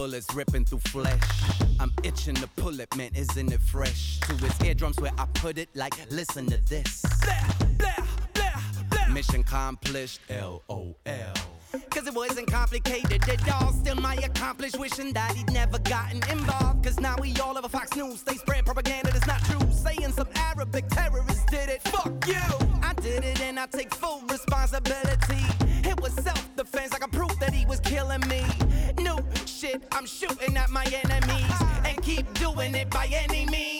S11: Bullets ripping through flesh. I'm itching to pull it, man, isn't it fresh? To his eardrums where I put it, like, listen to this. Mission accomplished, LOL. Cause it wasn't complicated at all. Still, my accomplish wishing that he'd never gotten involved. Cause now we all over Fox News. They spread propaganda that's not true. Saying some Arabic terrorists did it. Fuck you! I did it and I take full responsibility. I'm shooting at my enemies. And keep doing it by any means.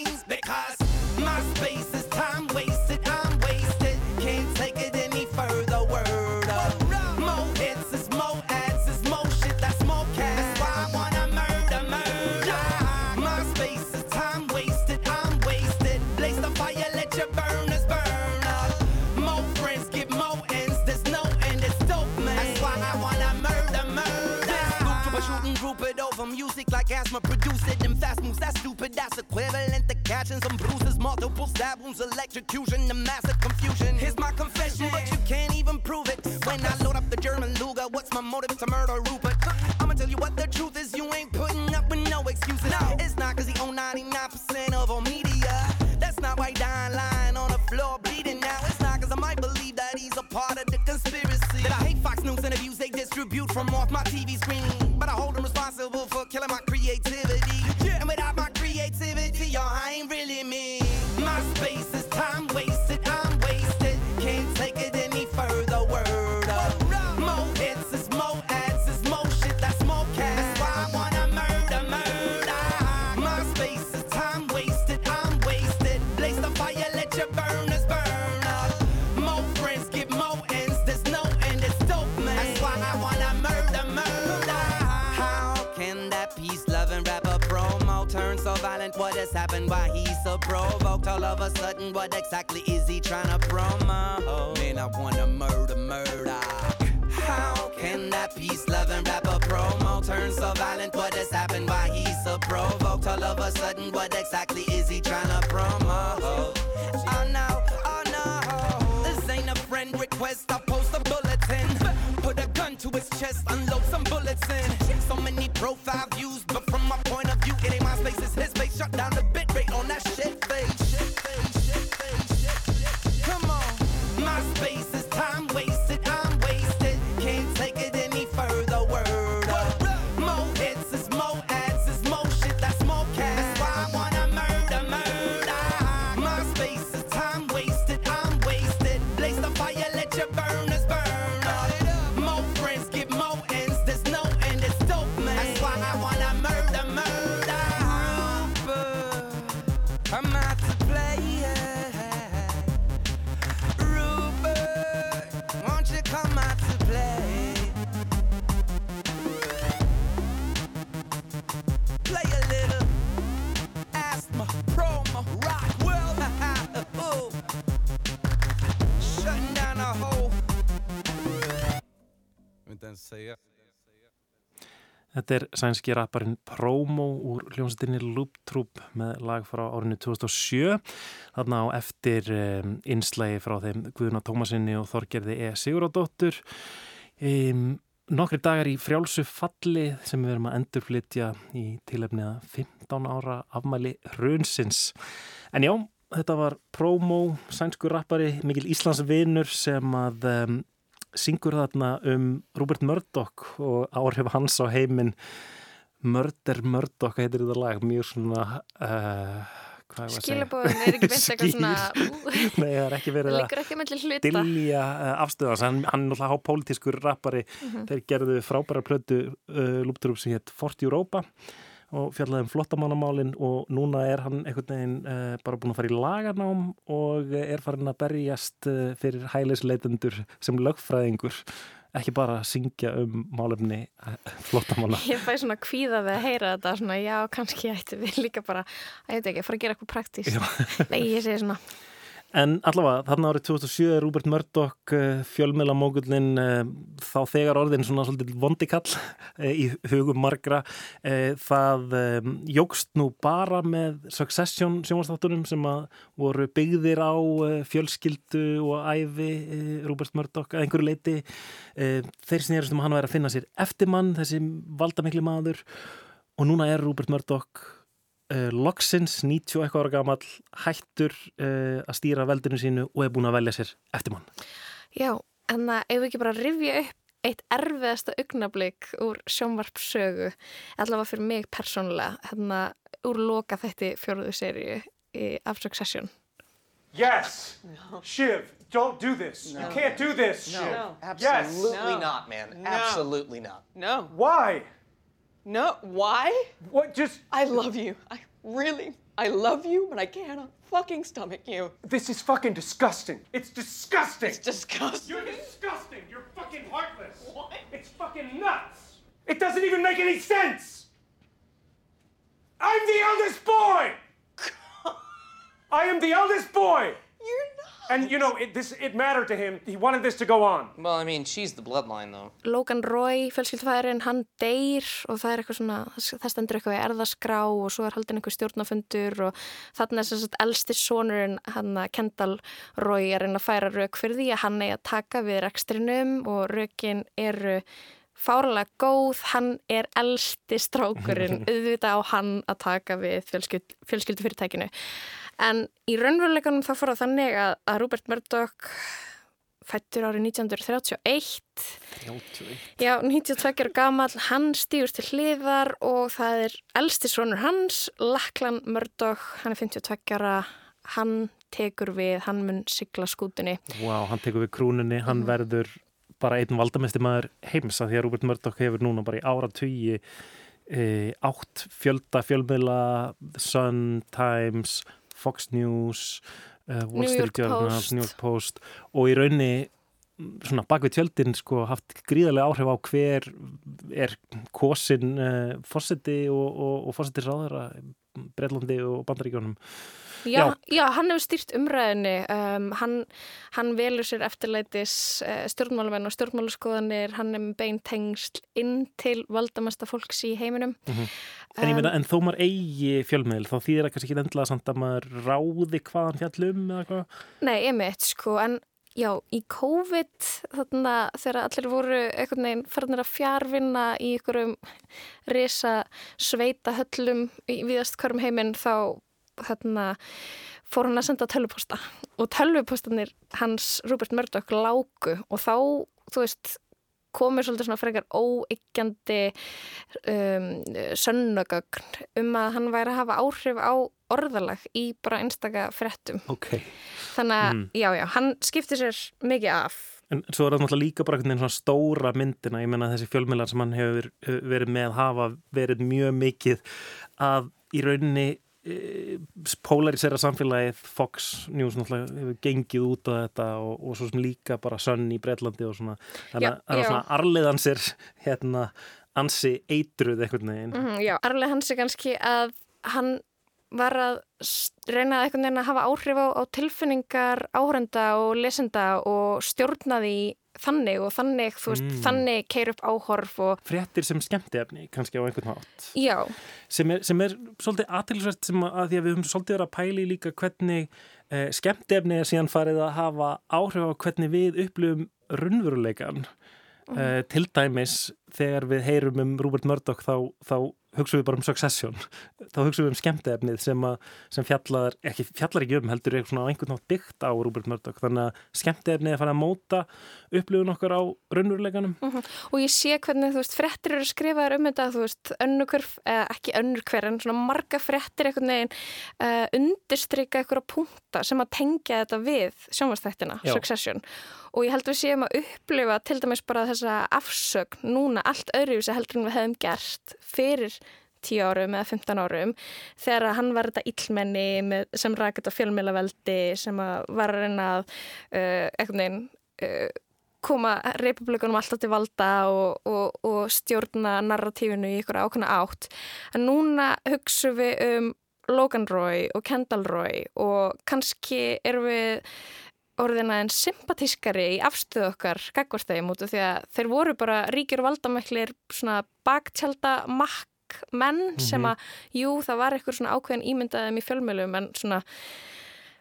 S11: Catching some bruises, multiple stab wounds, electrocution, and massive confusion. Here's my confession, but you can't even prove it. When I load up the German Luger, what's my motive to murder Rupert? I'ma tell you what the truth is. You ain't putting up with no excuses. No, it's not cause he own 99% of all media. That's not why he dying lying on the floor bleeding now. It's not cause I might believe that he's a part of the conspiracy. That I hate Fox News interviews they distribute from off my TV screen. But I hold him responsible for killing my creativity really mean. Happened? Why he's so provoked? All of a sudden, what exactly is he trying to promo? Man, I wanna murder, murder. How can that peace loving rapper promo turn so violent? What has happened? Why he's so provoked? All of a sudden, what exactly is he trying to promo? Oh no, oh no. This ain't a friend request. I post a bulletin. Put a gun to his chest, unload some bullets in. So many profile
S5: Þetta er sænski rapparinn Promo úr hljómsveitinni Loop Troop með lag frá árinu 2007 þarna á eftir um, inslægi frá þeim Guðuna Tómasinni og Þorgerði E. Siguradóttur um, Nokkri dagar í frjálsu falli sem við verum að endurflytja í tilefniða 15 ára afmæli Rönsins En já, þetta var Promo, sænsku rappari, mikil Íslandsvinur sem að um, syngur þarna um Robert Murdoch og áhrif hans á heiminn. Murder Murdoch heitir þetta lag mjög svona uh,
S4: Skilabóðin er ekki veit eitthvað svona
S5: Nei, það er ekki verið
S4: að
S5: dilja uh, afstöðans hann, hann er náttúrulega há pólitískur rappari. Mm -hmm. þeir gerðu frábæra plötu uh, lúpturum sem hétt Fort Europa og fjallaði um flottamannamálin og núna er hann einhvern veginn uh, bara búin að fara í laganám og er farin að berjast uh, fyrir hælisleitendur sem lögfræðingur ekki bara að syngja um málefni uh, flottamanna.
S4: Ég fæ svona kvíðaði að heyra þetta svona já kannski ættu við líka bara að ég veit ekki, fara að gera eitthvað praktíst. Nei, ég segi svona
S5: En allavega, þarna árið 2007 er Rúbert Murdoch eh, fjölmjölamógullin eh, þá þegar orðin svona svolítið vondikall eh, í hugum margra. Það jógst nú bara með Succession sjónvastáttunum sem voru byggðir á fjölskyldu og æfi Rúbert Murdoch að einhverju leiti. Þeir snýrist um að hann væri að finna sér eftirmann, þessi valdamikli maður og núna er Rúbert Murdoch uh, loksins 90 eitthvað ára gammal hættur uh, að stýra veldinu sínu og er búin að velja sér eftirmann.
S4: Já, en það ef við ekki bara rifja upp eitt erfiðasta augnablík úr sjónvarpsögu, allavega fyrir mig persónulega, hérna úr loka þetta fjóruðu sériu af Succession.
S12: Yes! No. Shiv, don't do this. No. You can't do this.
S13: No, no. absolutely yes. not, man. Absolutely not.
S12: No. Why?
S13: No, why?
S12: What, just...
S13: I love you. I really, I love you, but I cannot fucking stomach you.
S12: This is fucking disgusting. It's disgusting.
S13: It's disgusting.
S12: You're disgusting. You're fucking heartless. What? It's fucking nuts. It doesn't even make any sense. I'm the eldest boy. I am the eldest boy.
S13: You're not.
S12: And you know, it, this, it mattered to him. He wanted this to go on.
S13: Well, I mean, she's the bloodline though.
S4: Logan Roy, fjölskyldfæðurinn, hann deyr og það er eitthvað svona, það stendur eitthvað í erðaskrá og svo er haldin eitthvað stjórnafundur og þannig er þess að elsti sonurinn, hann að Kendall Roy er einn að færa rauk fyrir því að hann er að taka við rekstrinum og raukin eru fárlega góð, hann er elsti strákurinn, auðvitað á hann að taka við fjölskyld, fjölskyldufyrirtækinu. En í raunveruleikanum þá fór það þannig að, að Rupert Murdoch fættur árið 1931 31. Já, 92 ára gamal hann stýur til hliðar og það er elstisrónur hans Lachlan Murdoch, hann er 52 ára. Hann tekur við, hann mun sigla skútunni.
S5: Wow, hann tekur við krúnunni, hann mm. verður bara einn valdamesti maður heimsa því að Rupert Murdoch hefur núna bara í áratögi e, átt fjölda fjölmiðla Sun, Times Fox News uh, Wall Street Journal, New York Post. Og í raunni svona bakvið tjöldin sko haft gríðarlega áhrif á hver er kosin uh, fórseti og, og, og fórsetisráðara Breitlandi og Bandaríkjónum
S4: Já, já, hann hefur stýrt umræðinni, um, hann, hann velur sér eftirleitis uh, stjórnmálumenn og stjórnmáluskoðanir, hann er með bein tengst inn til valdamesta fólks í heiminum. Mm -hmm.
S5: En ég meina, um, en þó maður eigi fjölmiðl, þá þýðir það kannski ekki endla samt að maður ráði hvaðan fjallum eða hvað?
S4: Nei, ég mitt, sko, en já, í COVID, þarna þegar allir voru einhvern veginn farnir að fjárvinna í einhverjum resa sveita höllum í viðast hverjum heiminn, þá hérna fór hann að senda tölvuposta og tölvupostanir hans Rupert Murdoch lágu og þá, þú veist komið svolítið svona frekar óyggjandi um, sönnugögn um að hann væri að hafa áhrif á orðalag í bara einstaka frettum.
S5: Okay.
S4: Þannig að, mm. já, já, hann skiptir sér mikið af.
S5: En svo er það náttúrulega líka bara einhvern veginn svona stóra myndina, ég menna þessi fjölmjölar sem hann hefur verið með hafa verið mjög mikið að í rauninni polarisera samfélagið Fox News náttúrulega gengið út á þetta og, og svo sem líka bara Sun í Breitlandi og svona. Þannig að það er svona arliðansir hérna ansi eitruð eitthvað
S4: mm -hmm, Já, arliðansir kannski að hann var að reyna eitthvað að hafa áhrif á, á tilfinningar áhörenda og lesenda og stjórnaði þannig og þannig, þú veist, mm. þannig keir upp áhorf og...
S5: Frettir sem skemmtefni, kannski á einhvern hátt.
S4: Já.
S5: Sem er, sem er svolítið aðtilsvært sem að því að við höfum svolítið verið að pæli líka hvernig eh, skemmtefni er síðan farið að hafa áhrif á hvernig við upplifum runnveruleikan. Mm. Eh, til dæmis þegar við heyrum um Rúbert Murdoch þá, þá hugsaum við bara um Succession þá hugsaum við um skemmtefnið sem, sem fjallar, ekki, fjallar ekki um heldur eitthvað svona á einhvern nátt byggt á Rúbert Murdoch þannig að skemmtefnið er farið að móta upplifun okkar á raunveruleikanum uh mhm. -huh.
S4: og ég sé hvernig þú veist frettir eru skrifaður um þetta þú veist önnur eh, ekki önnur hver en svona marga frettir eitthvað neginn uh, undirstryka eitthvað punta sem að tengja þetta við sjónvastættina, Succession og ég held við séum að upplifa til dæmis bara þessa afsögn núna allt öðru sem heldur við hefum gert fyrir 10 árum eða 15 árum þegar hann var þetta illmenni sem rækit á fjölmjölaveldi sem var að reyna að uh, neginn uh, koma republikunum alltaf til valda og, og, og stjórna narratífinu í ykkur ákvæmna átt. En núna hugsu við um Logan Roy og Kendall Roy og kannski erum við orðina en sympatískari í afstöðu okkar gagvarstæðum út af því að þeir voru bara ríkjur valdamæklir svona baktjálta makk menn mm -hmm. sem að, jú, það var eitthvað svona ákveðin ímyndaðum í fjölmjölum en svona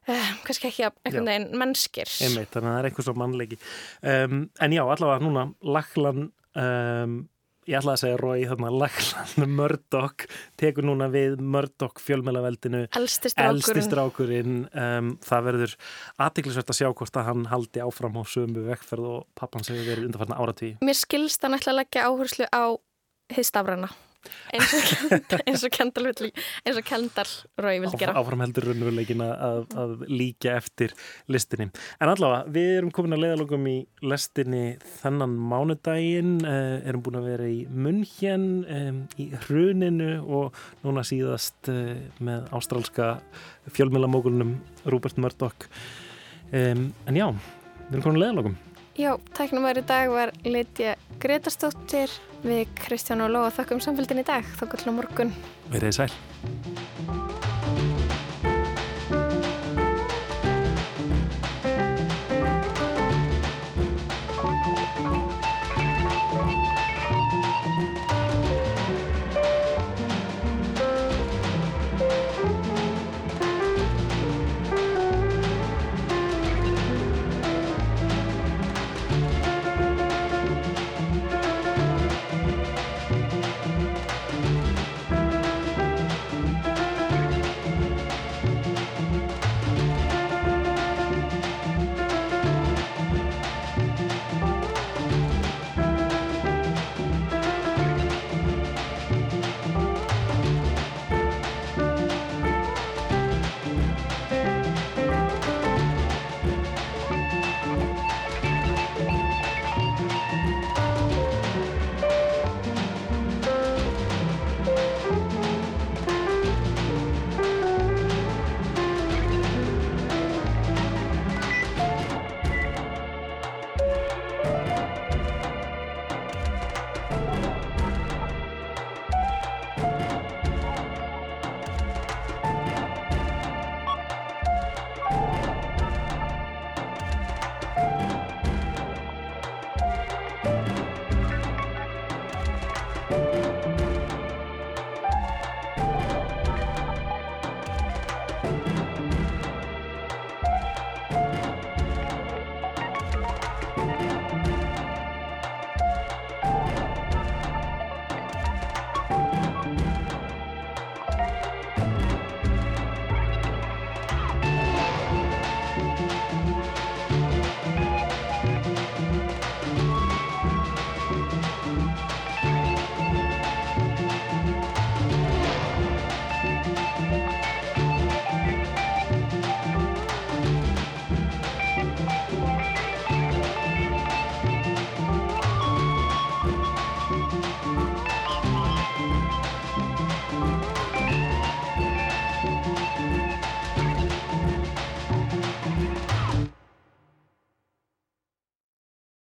S4: Uh, kannski ekki að einhvern veginn mennskir.
S5: Einmitt, þannig að það er einhvers svo mannleiki. Um, en já, allavega núna Lachlan um, ég ætla að segja Rói, þannig að Lachlan Murdoch tekur núna við Murdoch fjölmjölaveldinu
S4: elstistrákurinn
S5: um, það verður aðtiklisvært að sjá hvort að hann haldi áfram á sömu vekkferð og pappan hefur verið undanfarnar áratví
S4: Mér skilst hann ætla að leggja áherslu á histafrana eins og Kendall eins og Kendall Rói vil gera.
S5: áfram heldur raunveruleikin að, að líka eftir listinni. En allavega, við erum komin að leiðalogum í listinni þennan mánudaginn. Eh, erum búin að vera í München eh, í hruninu og núna síðast eh, með ástrálska fjölmjölamókulunum Rúbert Murdoch. En já, við erum komin að leiðalogum
S4: Já, tæknum aðri dag var Lítja Gretarstóttir við Kristján og Lóa þakkum samfélgin í dag. Þakka til á morgun.
S5: Verðið sæl.